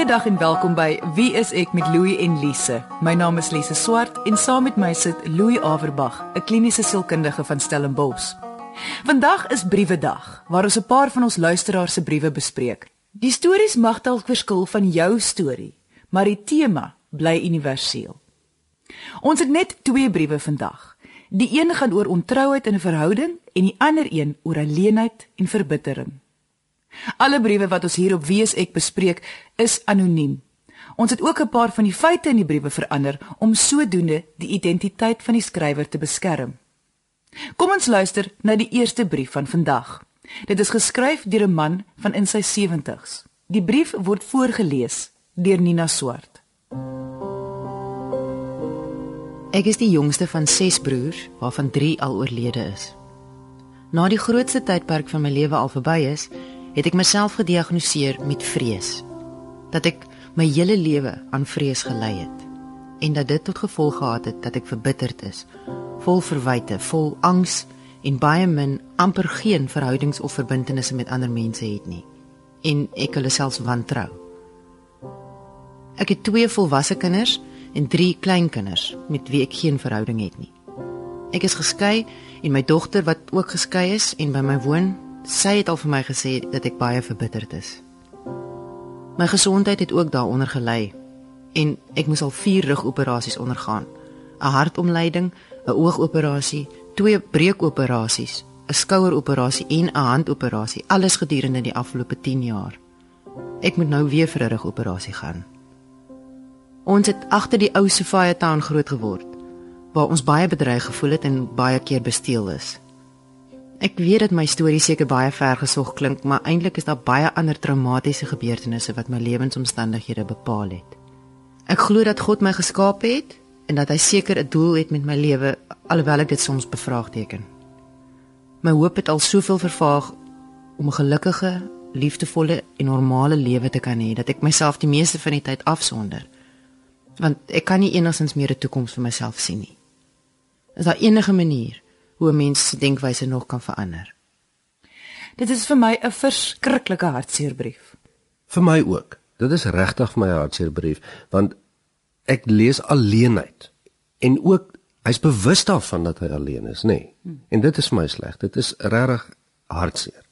Goeiedag en welkom by Wie is ek met Louie en Lise. My naam is Lise Swart en saam met my sit Louie Averbag, 'n kliniese sielkundige van Stellenbosch. Vandag is briewedag waar ons 'n paar van ons luisteraars se briewe bespreek. Die stories mag dalk verskil van jou storie, maar die tema bly universeel. Ons het net twee briewe vandag. Die een gaan oor ontrouheid in 'n verhouding en die ander een oor alleenheid en verbittering. Alle briewe wat ons hier op Wees ek bespreek, is anoniem. Ons het ook 'n paar van die feite in die briewe verander om sodoende die identiteit van die skrywer te beskerm. Kom ons luister na die eerste brief van vandag. Dit is geskryf deur 'n man van in sy 70's. Die brief word voorgeles deur Nina Swart. Ek is die jongste van 6 broers, waarvan 3 al oorlede is. Na die grootste tydperk van my lewe al verby is, het ek myself gediagnoseer met vrees. Dat ek my hele lewe aan vrees gelei het en dat dit tot gevolg gehad het dat ek verbitterd is, vol verwyte, vol angs en baie min amper geen verhoudings of verbintenisse met ander mense het nie en ek hulle selfs wantrou. Ek het twee volwasse kinders en drie kleinkinders met wie ek geen verhouding het nie. Ek is geskei en my dogter wat ook geskei is en by my woon, sy het al vir my gesê dat ek baie verbitterd is. My gesondheid het ook daaronder gelei en ek moes al 4 rugoperasies ondergaan. 'n Hartomleiding, 'n oogoperasie, twee breekoperasies, 'n skoueroperasie en 'n handoperasie, alles gedurende die afgelope 10 jaar. Ek moet nou weer vir 'n rugoperasie gaan. Ons het agter die ou Sophia Town groot geword waar ons baie bedreig gevoel het en baie keer gesteel is. Ek weet dat my storie seker baie ver gesog klink, maar eintlik is daar baie ander traumatiese gebeurtenisse wat my lewensomstandighede bepaal het. Ek glo dat God my geskaap het en dat hy seker 'n doel het met my lewe, alhoewel ek dit soms bevraagteken. My hoop het al soveel vervaag om 'n gelukkige, liefdevolle en normale lewe te kan hê dat ek myself die meeste van die tyd afsonder. Want ek kan nie enigsins meer 'n toekoms vir myself sien nie. Is daar enige manier hoe 'n mens se denkwyse nog kan verander. Dit is vir my 'n verskriklike hartseer brief. Vir my ook. Dit is regtig vir my 'n hartseer brief want ek lees alleenheid en ook hy's bewus daarvan dat hy alleen is, nê. Nee. Hmm. En dit is vir my sleg. Dit is regtig hartseer.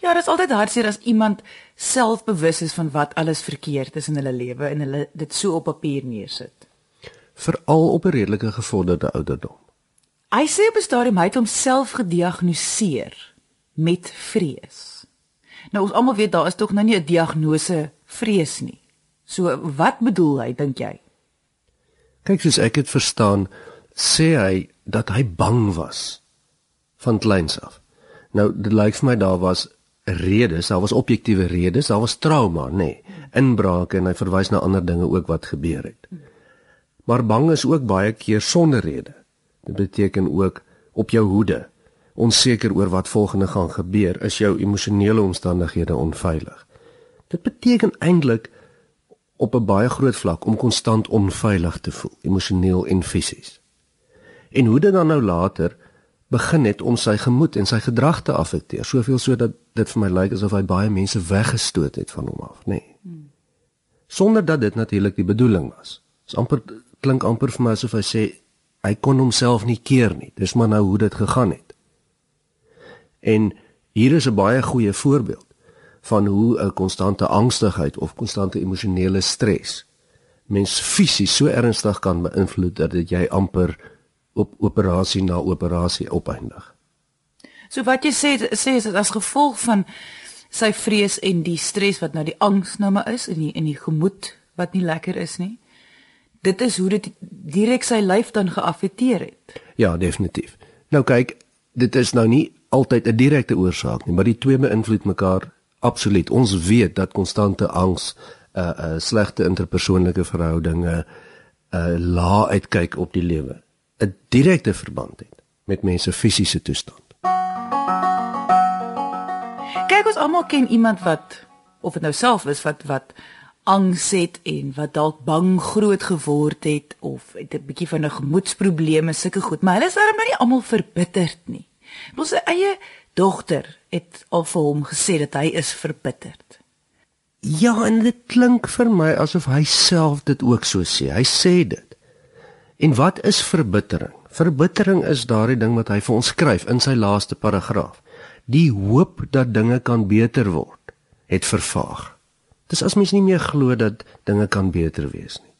Ja, dit is altyd hartseer as iemand selfbewus is van wat alles verkeerd is in hulle lewe en hulle dit so op papier neersit. Veral op 'n redelike gevorderde ouderdom. Hy sê op 'n stadium hy het homself gediagnoseer met vrees. Nou ons almal weet daar is tog nou nie 'n diagnose vrees nie. So wat bedoel hy dink jy? Kyk soos ek dit verstaan, sê hy dat hy bang was van kleins af. Nou dit lyk vir my daar was redes, daar was objektiewe redes, daar was trauma, nê, nee, inbrake en hy verwys na ander dinge ook wat gebeur het. Maar bang is ook baie keer sonder rede. Dit beteken ook op jou hoede, onseker oor wat volgende gaan gebeur, is jou emosionele omstandighede onveilig. Dit beteken eintlik op 'n baie groot vlak om konstant onveilig te voel, emosioneel en fisies. En hoe dit dan nou later begin net om sy gemoed en sy gedrag te affekteer, soveel so dat dit vir my lyk asof hy baie mense weggestoot het van hom af, nê. Nee. Hmm. Sonder dat dit natuurlik die bedoeling was. Dit amper klink amper vir my asof hy sê hy kon homself nie keer nie. Dis maar nou hoe dit gegaan het. En hier is 'n baie goeie voorbeeld van hoe 'n konstante angstigheid of konstante emosionele stres mens fisies so ernstig kan beïnvloed dat dit jy amper op operasie na operasie opeindig. So wat jy sê sê is as gevolg van sy vrees en die stres wat nou die angs nou maar is in die in die gemoed wat nie lekker is nie dit is hoe dit direk sy lyf dan geaffekteer het. Ja, definitief. Nou kyk, dit is nou nie altyd 'n direkte oorsaak nie, maar die twee beïnvloed mekaar absoluut. Ons weet dat konstante angs, 'n uh, uh, slegte interpersoonlike verhoudinge, 'n uh, lae uitkyk op die lewe 'n direkte verband het met mense fisiese toestand. Kyk ons almal ken iemand wat of dit nou self is wat wat angs het en wat dalk bang groot geword het of het 'n bietjie van 'n gemoedsprobleme sulke goed, maar hulle is darem nou nie almal verbitterd nie. Ons eie dogter het al vir hom gesê dat hy is verbitterd. Ja, en dit klink vir my asof hy self dit ook so sê. Hy sê dit. En wat is verbittering? Verbittering is daardie ding wat hy vir ons skryf in sy laaste paragraaf. Die hoop dat dinge kan beter word, het vervaag. Dis as mens nie meer glo dat dinge kan beter wees nie.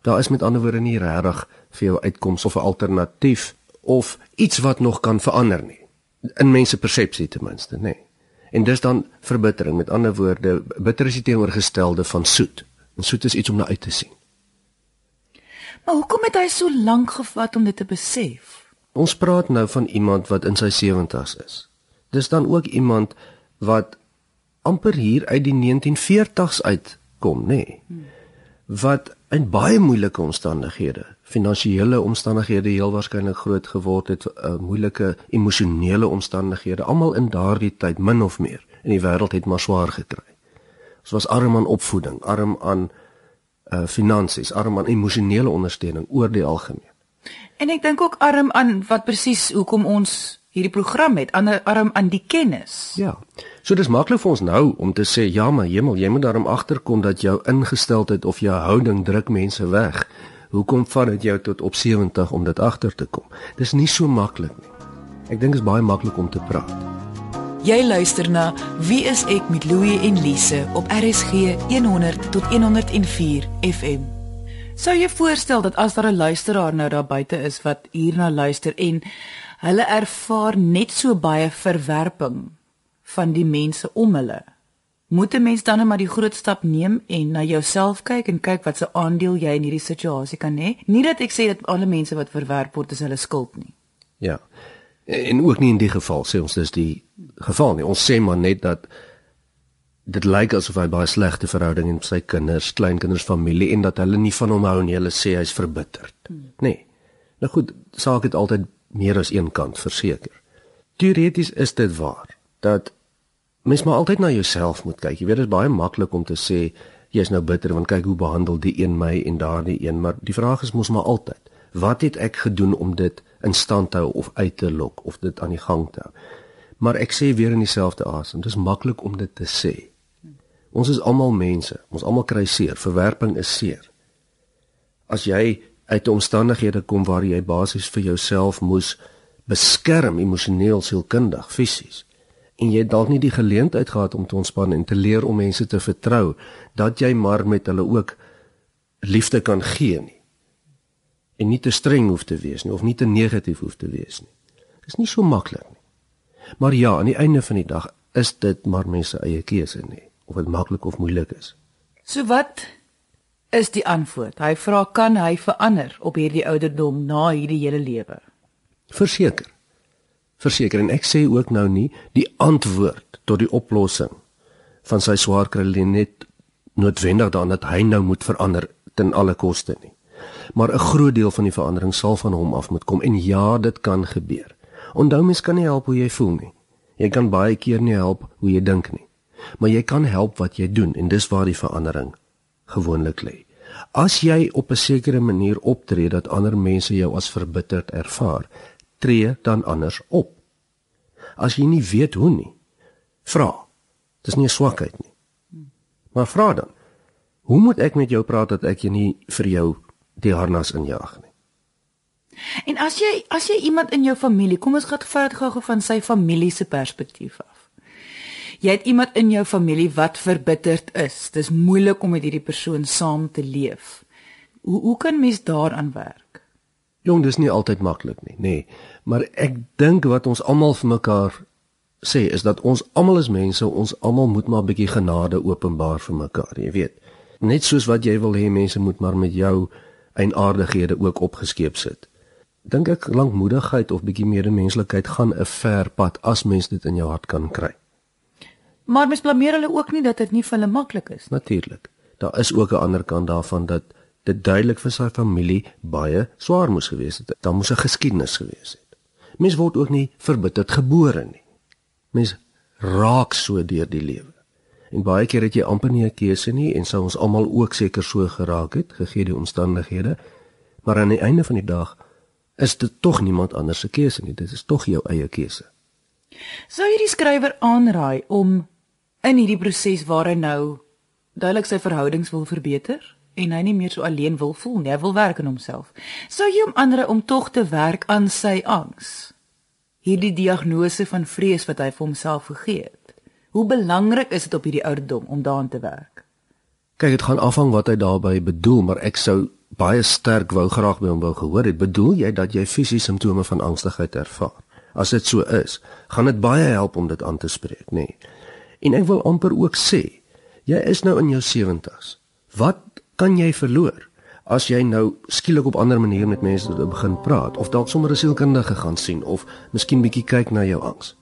Daar is met ander woorde nie regtig vir jou uitkoms of 'n alternatief of iets wat nog kan verander nie. In mense persepsie ten minste, nê. Nee. En dis dan verbittering. Met ander woorde, bitter is die teenoorgestelde van soet. En soet is iets om na uit te sien. Maar hoekom het hy so lank gevat om dit te besef? Ons praat nou van iemand wat in sy 70's is. Dis dan ook iemand wat amper hier uit die 1940's uitkom, nê? Nee, wat in baie moeilike omstandighede, finansiële omstandighede heel waarskynlik groot geword het, uh, moeilike emosionele omstandighede, almal in daardie tyd min of meer in die wêreld het maar swaar gekry. Ons was arm aan opvoeding, arm aan uh finansies, arm aan emosionele ondersteuning oor die algemeen. En ek dink ook arm aan wat presies hoekom ons hierdie program het, ander arm aan die kennis. Ja. So dis maklik vir ons nou om te sê ja, maar hemel, jy moet daarom agterkom dat jou ingesteldheid of jou houding druk mense weg. Hoekom vat dit jou tot op 70 om dit agter te kom? Dis nie so maklik nie. Ek dink dit is baie maklik om te praat. Jy luister na Wie is ek met Louie en Lise op RSG 100 tot 104 FM. Sou jy voorstel dat as daar 'n luisteraar nou daar buite is wat hierna luister en hulle ervaar net so baie verwerping van die mense om hulle, moet 'n mens dan net maar die groot stap neem en na jouself kyk en kyk wat se aandeel jy in hierdie situasie kan hê? Nie dat ek sê dat alle mense wat verwerp word is hulle skuld nie. Ja. En ook nie in die geval sê ons dis die geval nie. Ons sê maar net dat dit lyk asof hy baie slegte verhouding met sy kinders, kleinkinders, familie en dat hulle nie van hom hou nie. Hulle sê hy's verbitterd. Hmm. Nee. Nou goed, saak het altyd meer as een kant verseker. Teoreties is dit waar dat mens maar altyd na jouself moet kyk. Jy weet dit is baie maklik om te sê jy's nou bitter want kyk hoe behandel die een my en daardie een, maar die vraag is mos maar altyd, wat het ek gedoen om dit in stand te hou of uit te lok of dit aan die gang te hou? Maar ek sê weer in dieselfde asem, dis maklik om dit te sê. Ons is almal mense. Ons almal kry seer. Verwerping is seer. As jy uit omstandighede kom waar jy basies vir jouself moes beskerm emosioneel, sielkundig, fisies en jy dalk nie die geleentheid gehad om te ontspan en te leer om mense te vertrou dat jy maar met hulle ook liefde kan gee nie. En nie te streng hoef te wees nie of nie te negatief hoef te wees nie. Dit is nie so maklik nie. Maar ja, aan die einde van die dag is dit maar mense eie keuse nie of dit maklik of moeilik is. So wat is die antwoord? Hy vra kan hy verander op hierdie ouderdom na hierdie hele lewe? Verseker. Verseker en ek sê ook nou nie die antwoord tot die oplossing van sy swaar kry lê net noodwendig daarin dat hy nou moet verander ten alle koste nie. Maar 'n groot deel van die verandering sal van hom af moet kom en ja, dit kan gebeur. Onthou mens kan nie help hoe jy voel nie. Jy kan baie keer nie help hoe jy dink nie maar jy kan help wat jy doen en dis waar die verandering gewoonlik lê. As jy op 'n sekere manier optree dat ander mense jou as verbitterd ervaar, tree dan anders op. As jy nie weet hoe nie, vra. Dis nie 'n swakheid nie. Maar vra dan. Hoe moet ek met jou praat dat ek jy nie vir jou die harnas injaag nie? En as jy as jy iemand in jou familie, kom ons gaan vat gou-gou van sy familie se perspektief af jy het iemand in jou familie wat verbitterd is. Dis moeilik om met hierdie persoon saam te leef. Hoe hoe kan mens daaraan werk? Jong, dis nie altyd maklik nie, nê. Nee. Maar ek dink wat ons almal vir mekaar sê is dat ons almal is mense, ons almal moet maar 'n bietjie genade openbaar vir mekaar, jy weet. Net soos wat jy wil hê mense moet maar met jou eienaardighede ook opgeskep sit. Dink ek lankmoedigheid of bietjie medemenslikheid gaan 'n ver pad as mens dit in jou hart kan kry. Maar mens blameer hulle ook nie dat dit nie vir hulle maklik is nie. Natuurlik. Daar is ook 'n ander kant daarvan dat dit duidelik vir sy familie baie swaar moes gewees het. Daar moes 'n geskiedenis gewees het. Mens word ook nie verbitterd gebore nie. Mens raak so deur die lewe. En baie keer het jy amper nie 'n keuse nie en sou ons almal ook seker so geraak het gegee die omstandighede. Maar aan die einde van die dag is dit tog niemand anders se keuse nie. Dit is tog jou eie keuse. Sou jy die skrywer aanraai om in hierdie proses waar hy nou duidelik sy verhoudings wil verbeter en hy nie meer so alleen wil voel nie. Hy wil werk aan homself. Sou jy hom aanraai om tog te werk aan sy angs? Hierdie diagnose van vrees wat hy vir homself gegee het. Hoe belangrik is dit op hierdie ouderdom om daaraan te werk? Kyk, dit gaan afhang wat hy daarmee bedoel, maar ek sou baie sterk wou graag by hom wou gehoor het. Bedoel jy dat jy fisiese simptome van angstigheid ervaar? As dit so is, gaan dit baie help om dit aan te spreek, nê? Nee. En ek wil amper ook sê, jy is nou in jou 70's. Wat kan jy verloor as jy nou skielik op ander maniere met mense begin praat of dalk sommer 'n sielkundige gaan sien of miskien bietjie kyk na jou angs?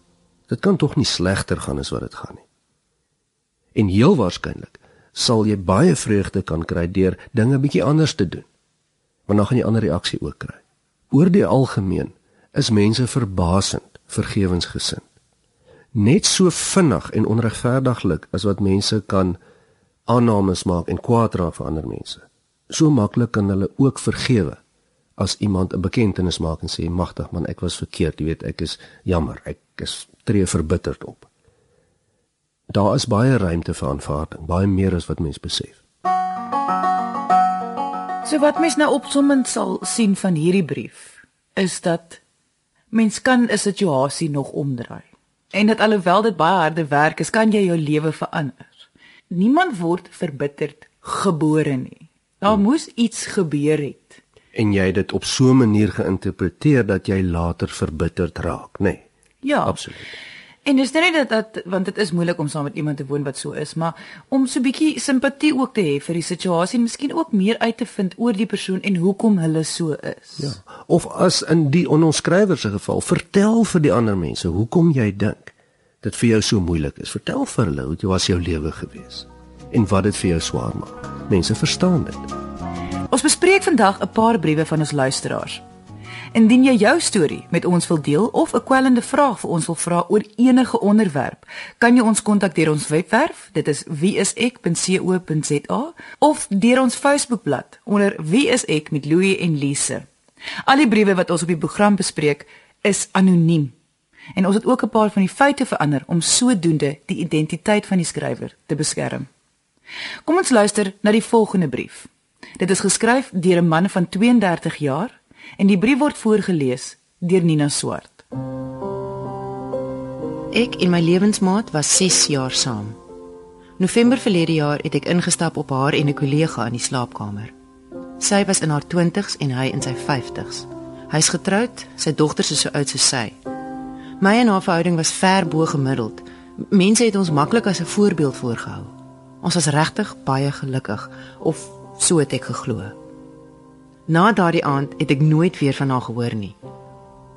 Dit kan tog nie slegter gaan as wat dit gaan nie. En heel waarskynlik sal jy baie vreugde kan kry deur dinge bietjie anders te doen. Want dan gaan jy ander reaksie ook kry. Oor die algemeen is mense verbasend vergewensgesind. Net so vinnig en onregverdiglik as wat mense kan aannames maak en kwaad raak vir ander mense. So maklik kan hulle ook vergewe as iemand 'n bekentenis maak en sê magtig man ek was verkeerd, jy weet ek is jammer, ek is tree verbitterd op. Daar is baie ruimte vir aanvaarding, baie meer as wat mense besef. So wat mens nou opsommend sal sien van hierdie brief is dat mens kan 'n situasie nog omdraai. En dat alhoewel dit baie harde werk is, kan jy jou lewe verander niemand word verbitterd gebore nie. Daar hmm. moes iets gebeur het. En jy het dit op so 'n manier geïnterpreteer dat jy later verbitterd raak, nê? Nee. Ja. Absoluut. En dis nie dat dat want dit is moeilik om saam met iemand te woon wat so is, maar om so 'n bietjie simpatie ook te hê vir die situasie en miskien ook meer uit te vind oor die persoon en hoekom hulle so is. Ja. Of as in die ononskrywer se geval, vertel vir die ander mense hoekom jy dink dit vir jou so moeilik is. Vertel vir hulle hoe dit was jou lewe gewees en wat dit vir jou swaar maak. Mense verstaan dit. Ons bespreek vandag 'n paar briewe van ons luisteraars. Indien jy jou storie met ons wil deel of 'n kwellende vraag vir ons wil vra oor enige onderwerp, kan jy ons kontak deur ons webwerf, dit is wieisek.co.za of deur ons Facebookblad onder wieisek met Louie en Lise. Al die briewe wat ons op die program bespreek, is anoniem. En ons het ook 'n paar van die feite verander om sodoende die identiteit van die skrywer te beskerm. Kom ons luister na die volgende brief. Dit is geskryf deur 'n man van 32 jaar en die brief word voorgeles deur Nina Swart. Ek en my lewensmaat was 6 jaar saam. November verlede jaar het ek ingestap op haar en 'n kollega in die slaapkamer. Sy was in haar 20's en hy in sy 50's. Hy's getroud, sy dogters is so oud soos sy. My en haar verhouding was ver bo gemiddeld. Mense het ons maklik as 'n voorbeeld voorgehou. Ons was regtig baie gelukkig of so het ek geglo. Na daardie aand het ek nooit weer van haar gehoor nie.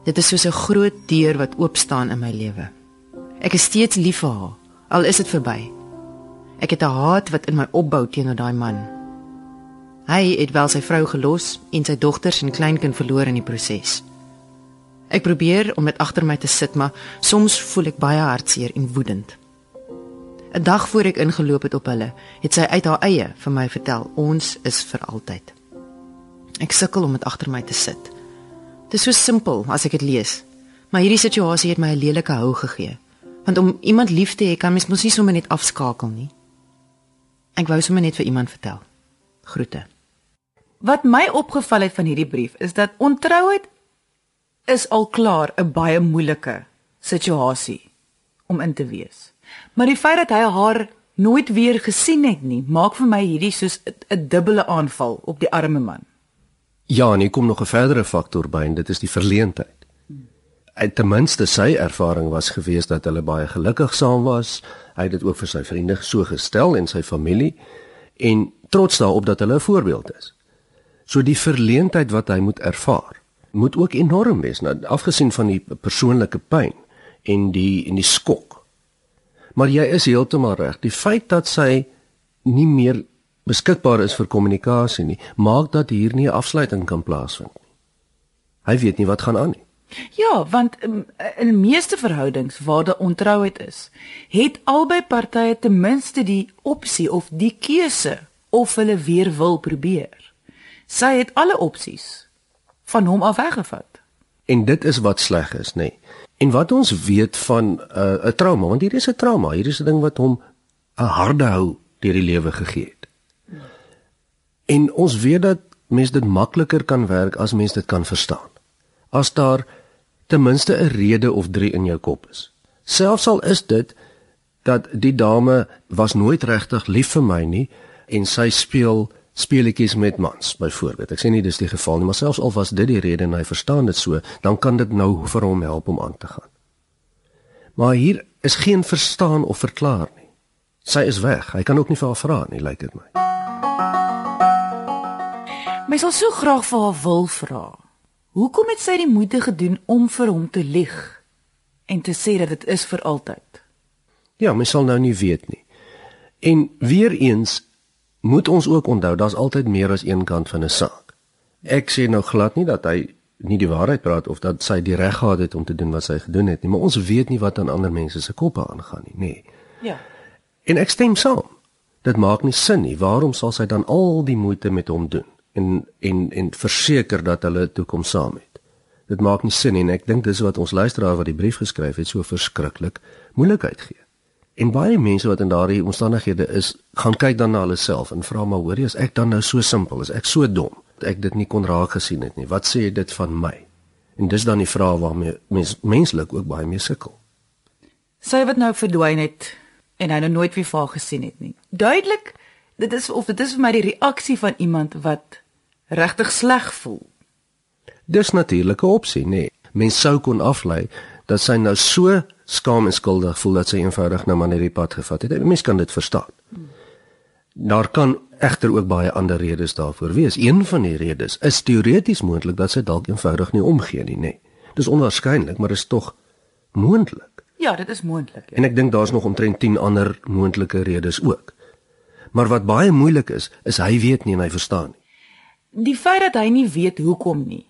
Dit is soos 'n groot deur wat oop staan in my lewe. Ek is steeds lief vir haar, al is dit verby. Ek het 'n haat wat in my opbou teenoor daai man. Hy het wel sy vrou gelos en sy dogters en kleinkind verloor in die proses. Ek probeer om dit agter my te sit, maar soms voel ek baie hartseer en woedend. 'n Dag voor ek ingeloop het op hulle, het sy uit haar eie vir my vertel, ons is vir altyd. Ek sukkel om dit agter my te sit. Dit is so simpel as ek dit lees, maar hierdie situasie het my 'n lelike hou gegee. Want om iemand lief te hê, kan mens mos nie sommer net afskakel nie. Ek wou sommer net vir iemand vertel. Groete. Wat my opgeval het van hierdie brief is dat ontrouheid is al klaar 'n baie moeilike situasie om in te wees. Maar die feit dat hy haar nooit weer gesien het nie, maak vir my hierdie soos 'n dubbele aanval op die arme man. Ja, en hier kom nog 'n verdere faktor by en dit is die verleentheid. En ten minste sy ervaring was gewees dat hulle baie gelukkig saam was. Hy het dit ook vir sy vriende so gestel en sy familie en trots daarop dat hulle 'n voorbeeld is. So die verleentheid wat hy moet ervaar moet ook enorm wees, nou afgesien van die persoonlike pyn en die en die skok. Maar jy is heeltemal reg. Die feit dat sy nie meer beskikbaar is vir kommunikasie nie, maak dat hier nie 'n afsluiting kan plaasvind nie. Hy weet nie wat gaan aan nie. Ja, want um, in meeste verhoudings waar daar ontrouheid is, het albei partye ten minste die opsie of die keuse of hulle weer wil probeer. Sy het alle opsies van hom af weggevat. En dit is wat sleg is, nê. Nee. En wat ons weet van 'n uh, trauma, want hier is 'n trauma, hier is 'n ding wat hom 'n harde hou deur die lewe gegee het. En ons weet dat mens dit makliker kan werk as mens dit kan verstaan. As daar ten minste 'n rede of drie in jou kop is. Selfs al is dit dat die dame was nooit regtig lief vir my nie en sy speel speletjies met mans byvoorbeeld. Ek sê nie dis die geval nie, maar selfs al was dit die rede en hy verstaan dit so, dan kan dit nou vir hom help om aan te gaan. Maar hier is geen verstaan of verklaar nie. Sy is weg. Hy kan ook nie vir haar vra nie, lyk dit my. My sal so graag vir haar wil vra. Hoekom het sy die moeite gedoen om vir hom te lieg en te sê dat dit is vir altyd? Ja, mens sal nou nie weet nie. En weer eens moet ons ook onthou daar's altyd meer as een kant van 'n saak. Ek sê nou glad nie dat hy nie die waarheid praat of dat sy die reg gehad het om te doen wat sy gedoen het nie, maar ons weet nie wat aan ander mense se koppe aangaan nie, nê. Nee. Ja. En ek stem saam. Dit maak nie sin nie. Waarom sal sy dan al die moeite met hom doen en en en verseker dat hulle toekoms saam het? Dit maak nie sin nie en ek dink dis wat ons luisteraar wat die brief geskryf het so verskriklik moeilikheid gee. En baie mense wat in daardie omstandighede is, gaan kyk dan na hulle self en vra maar hoor jy as ek dan nou so simpel is, ek so dom ek dit nie kon raak gesien het nie. Wat sê dit van my? En dis dan die vraag waarmee mens menslik ook baie mee sukkel. Sy wat nou verdwyn het en hy nou nooit weer vir haar gesien het nie. Duidelik, dit is of dit is vir my die reaksie van iemand wat regtig sleg voel. Dis natuurlike opsie, nê. Nee. Mens sou kon aflei dat sy nou so skaam en skuldig voel dat sy eenvoudig nou maar net die pad gevat het. Mens kan dit verstaan. Daar kan egter ook baie ander redes daarvoor wees. Een van die redes is teoreties moontlik dat sy dalk eenvoudig nie omgee nie, nê. Nee. Dis onwaarskynlik, maar is tog moontlik. Ja, dit is moontlik. Ja. En ek dink daar's nog omtrent 10 ander moontlike redes ook. Maar wat baie moeilik is, is hy weet nie en hy verstaan nie. Die feit dat hy nie weet hoekom nie.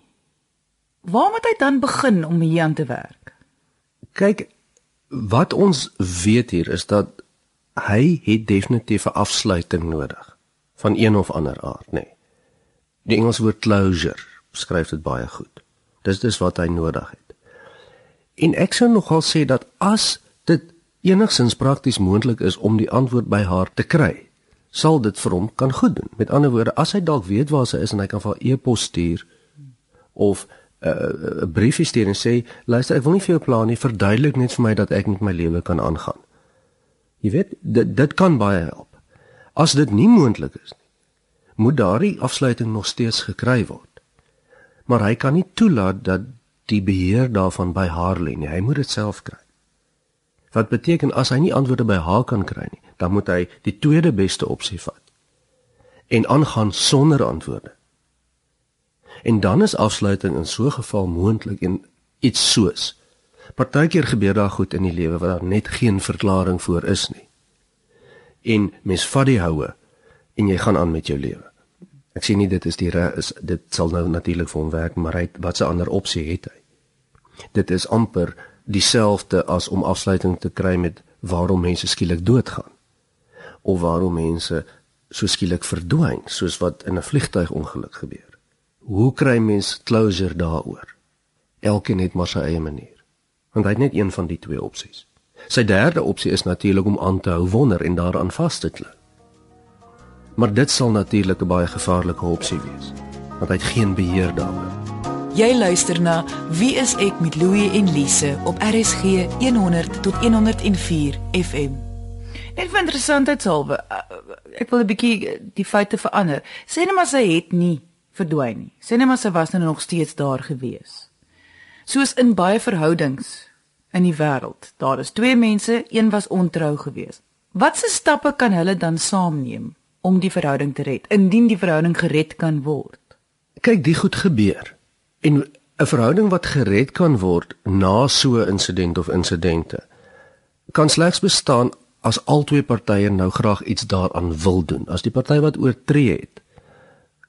Waar moet hy dan begin om hier aan te werk? Kyk, wat ons weet hier is dat hy het definitief 'n afsluiting nodig van een of ander aard, nê. Nee. Die Engelse woord closure skryf dit baie goed. Dis dis wat hy nodig het. En ek sou nogal sê dat as dit enigsins prakties moontlik is om die antwoord by haar te kry, sal dit vir hom kan goed doen. Met ander woorde, as hy dalk weet waar sy is en hy kan vir haar e-pos stuur of 'n uh, uh, briefie stuur en sê luister ek wil nie vir jou plan nie verduidelik net vir my dat ek met my lewe kan aangaan. Jy weet dit dit kan baie help. As dit nie moontlik is nie, moet daardie afsluiting nog steeds gekry word. Maar hy kan nie toelaat dat die beheer daarvan by haar lê nie. Hy moet dit self kry. Wat beteken as hy nie antwoorde by haar kan kry nie, dan moet hy die tweede beste opsie vat en aangaan sonder antwoorde. En dan is afsluiting in so 'n geval moontlik en iets soos. Partykeer gebeur daar goed in die lewe wat daar net geen verklaring vir is nie. En mens vat die houe en jy gaan aan met jou lewe. Ek sê nie dit is die is dit sal nou natuurlik vir hom werk, maar hy wat 'n ander opsie het hy? Dit is amper dieselfde as om afsluiting te kry met waarom mense skielik doodgaan of waarom mense so skielik verdwyn soos wat in 'n vliegtuigongeluk gebeur. Hoe kry mens closure daaroor? Elkeen het maar sy eie manier. Want hy het net een van die twee opsies. Sy derde opsie is natuurlik om aan te hou wonder en daaraan vas te klou. Maar dit sal natuurlik 'n baie gevaarlike opsie wees, want hy het geen beheer daaroor. Jy luister na Wie is ek met Louie en Lise op RSG 100 tot 104 FM. Net vir interessantheidshalwe, uh, ek wil 'n bietjie die feite verander. Sê net maar sy het nie verdwyn nie. Sê net maar sy was nou nog steeds daar gewees. Soos in baie verhoudings in die wêreld. Daar is twee mense, een was ontrou gewees. Watse stappe kan hulle dan saamneem om die verhouding te red indien die verhouding gered kan word? Kyk, dit goed gebeur. En 'n verhouding wat gered kan word na so 'n insident of insidente kan slegs bestaan as albei partye nou graag iets daaraan wil doen. As die party wat oortree het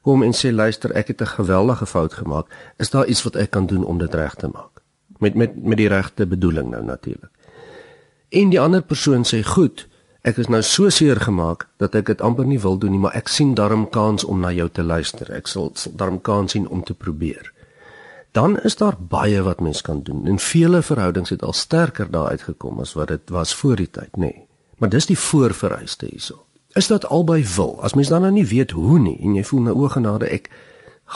kom en sê luister, ek het 'n geweldige fout gemaak. Is daar iets wat ek kan doen om dit reg te maak? Met met met die regte bedoeling nou natuurlik. En die ander persoon sê, "Goed, ek is nou so seer gemaak dat ek dit amper nie wil doen nie, maar ek sien darm kans om na jou te luister. Ek sal, sal darm kans sien om te probeer." Dan is daar baie wat mens kan doen. En vele verhoudings het al sterker daar uitgekom as wat dit was voor die tyd, nê. Nee. Maar dis die voorvereiste hierso. is dat albei wil. As mens dan nou nie weet hoe nie en jy voel nou o genade ek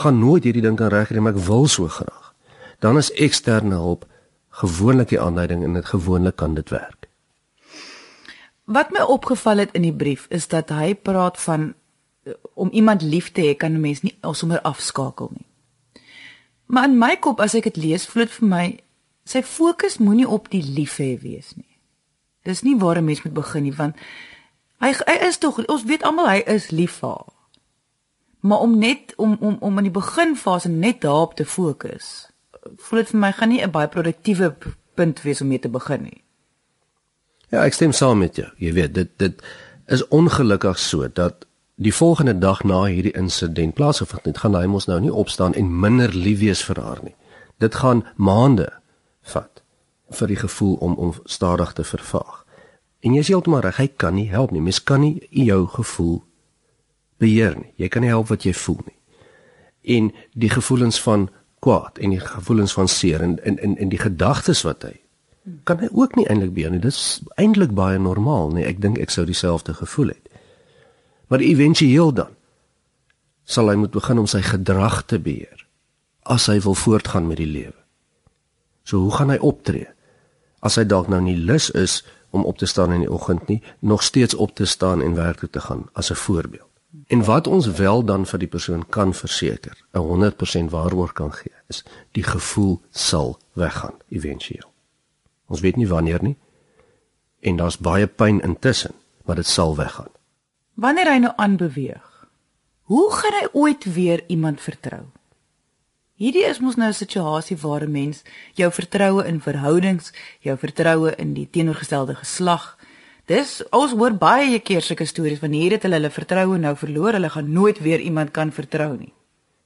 gaan nooit hierdie ding kan regkry maar ek wil so graag. Dan is eksterne hulp gewoonlik die aanleiding en dit gewoonlik kan dit werk. Wat my opgeval het in die brief is dat hy praat van eh, om iemand lief te hê kan 'n mens nie sommer afskakel nie. Maar in my kop as ek dit lees, voel dit vir my sy fokus moenie op die lief hê wees nie. Dis nie waar 'n mens moet begin nie want hy hy is tog ons weet almal hy is lief vir haar. Maar om net om om om in die beginfase net daarop te fokus voel dit vir my gaan nie 'n baie produktiewe punt wees om mee te begin nie. Ja, ek stem saam met jou. Jy weet, dit dit is ongelukkig so dat die volgende dag na hierdie insident plaasgevind het, gaan hy mos nou nie opstaan en minder lief wees vir haar nie. Dit gaan maande vat vir die gevoel om om stadig te vervaag. En jy sê heeltemal reg, hy kan nie help nie. Mens kan nie jou gevoel beheer nie. Jy kan nie help wat jy voel nie. En die gevoelens van kwaad en die gevoelens van seer en en en, en die gedagtes wat hy kan hy ook nie eintlik beheer nie. Dit is eintlik baie normaal, nee. Ek dink ek sou dieselfde gevoel het. Maar éventueel dan sal hy moet begin om sy gedrag te beheer as hy wil voortgaan met die lewe. So hoe gaan hy optree? As hy dalk nou nie lus is om op te staan in die oggend nie, nog steeds op te staan en werk toe te gaan as 'n voorbeeld. En wat ons wel dan vir die persoon kan verseker, 'n 100% waarborg kan gee, is die gevoel sal weggaan éventueel. Ons weet nie wanneer nie. En daar's baie pyn intussen, maar dit sal weggaan. Wanneer hy nou aanbeweeg, hoe gaan hy ooit weer iemand vertrou? Hierdie is mos nou 'n situasie waar 'n mens jou vertroue in verhoudings, jou vertroue in die teenoorgestelde geslag Dis ons hoor baie keer sulke stories van hier het hulle hulle vertroue nou verloor, hulle gaan nooit weer iemand kan vertrou nie.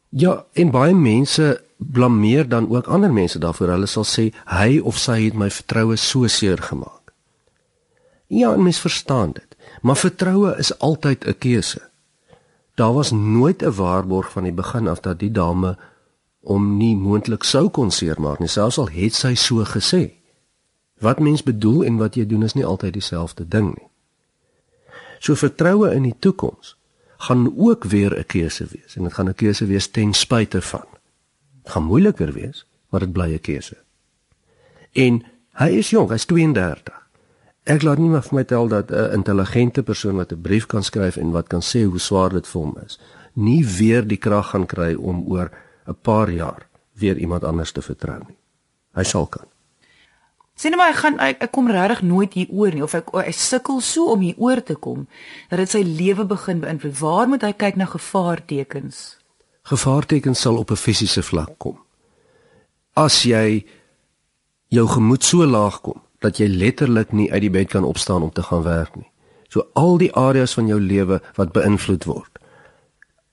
Ja, en baie mense blameer dan ook ander mense daarvoor. Hulle sal sê hy of sy het my vertroue so seer gemaak. Ja, mens verstaan dit, maar vertroue is altyd 'n keuse. Daar was nooit 'n waarborg van die begin af dat die dame om nie moontlik sou kon seermaak nie, selfs al het sy so gesê. Wat mens bedoel en wat jy doen is nie altyd dieselfde ding nie. So vertroue in die toekoms gaan ook weer 'n keuse wees en dit gaan 'n keuse wees ten spyte van. Dit gaan moeiliker wees, maar dit bly 'n keuse. En hy is jonk, hy's 32. Ek laat nie maar vir my tel dat 'n intelligente persoon wat 'n brief kan skryf en wat kan sê hoe swaar dit vir hom is, nie weer die krag gaan kry om oor 'n paar jaar weer iemand anders te vertrou nie. Hy sal kan. Sien nou maar ek gaan ek, ek kom regtig nooit hier oor nie of ek ek sukkel so om hier oor te kom dat dit sy lewe begin beïnvloed. Waar moet hy kyk na gevaartekens? Gevaartekens sal op 'n fisiese vlak kom. As jy jou gemoed so laag kom dat jy letterlik nie uit die bed kan opstaan om te gaan werk nie. So al die areas van jou lewe wat beïnvloed word.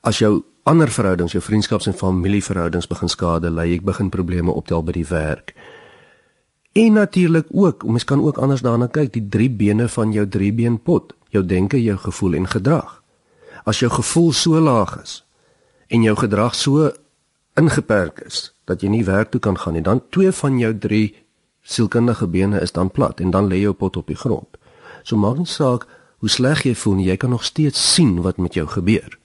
As jou ander verhoudings, jou vriendskaps en familieverhoudings begin skade, lei jy begin probleme optel by die werk En natuurlik ook, mens kan ook anders daarna kyk, die drie bene van jou driebeenpot, jou denke, jou gevoel en gedrag. As jou gevoel so laag is en jou gedrag so ingeperk is dat jy nie werk toe kan gaan nie, dan twee van jou drie sielkundige bene is dan plat en dan lê jou pot op die grond. So maak nie saak hoe sleg jy voel nie, jy kan nog steeds sien wat met jou gebeur.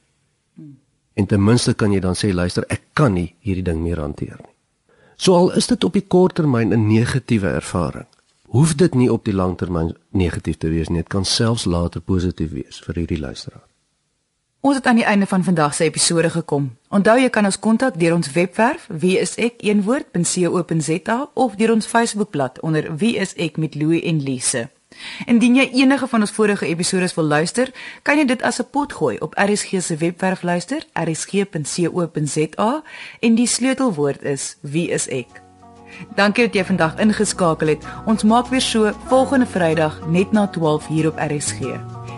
En ten minste kan jy dan sê luister, ek kan nie hierdie ding meer hanteer nie. So al is dit op die kort termyn 'n negatiewe ervaring, hoef dit nie op die lang termyn negatief te wees nie. Dit kan selfs later positief wees vir hierdie luisteraar. Ons het aan die einde van vandag se episode gekom. Onthou jy kan ons kontak deur ons webwerf wieisek.co.za of deur ons Facebookblad onder wieisek met Louie en Lise. Indien jy enige van ons vorige episode wil luister, kan jy dit as 'n pot gooi op RSG se webwerf luister, rsg.co.za en die sleutelwoord is wie is ek. Dankie dat jy vandag ingeskakel het. Ons maak weer so volgende Vrydag net na 12 hier op RSG.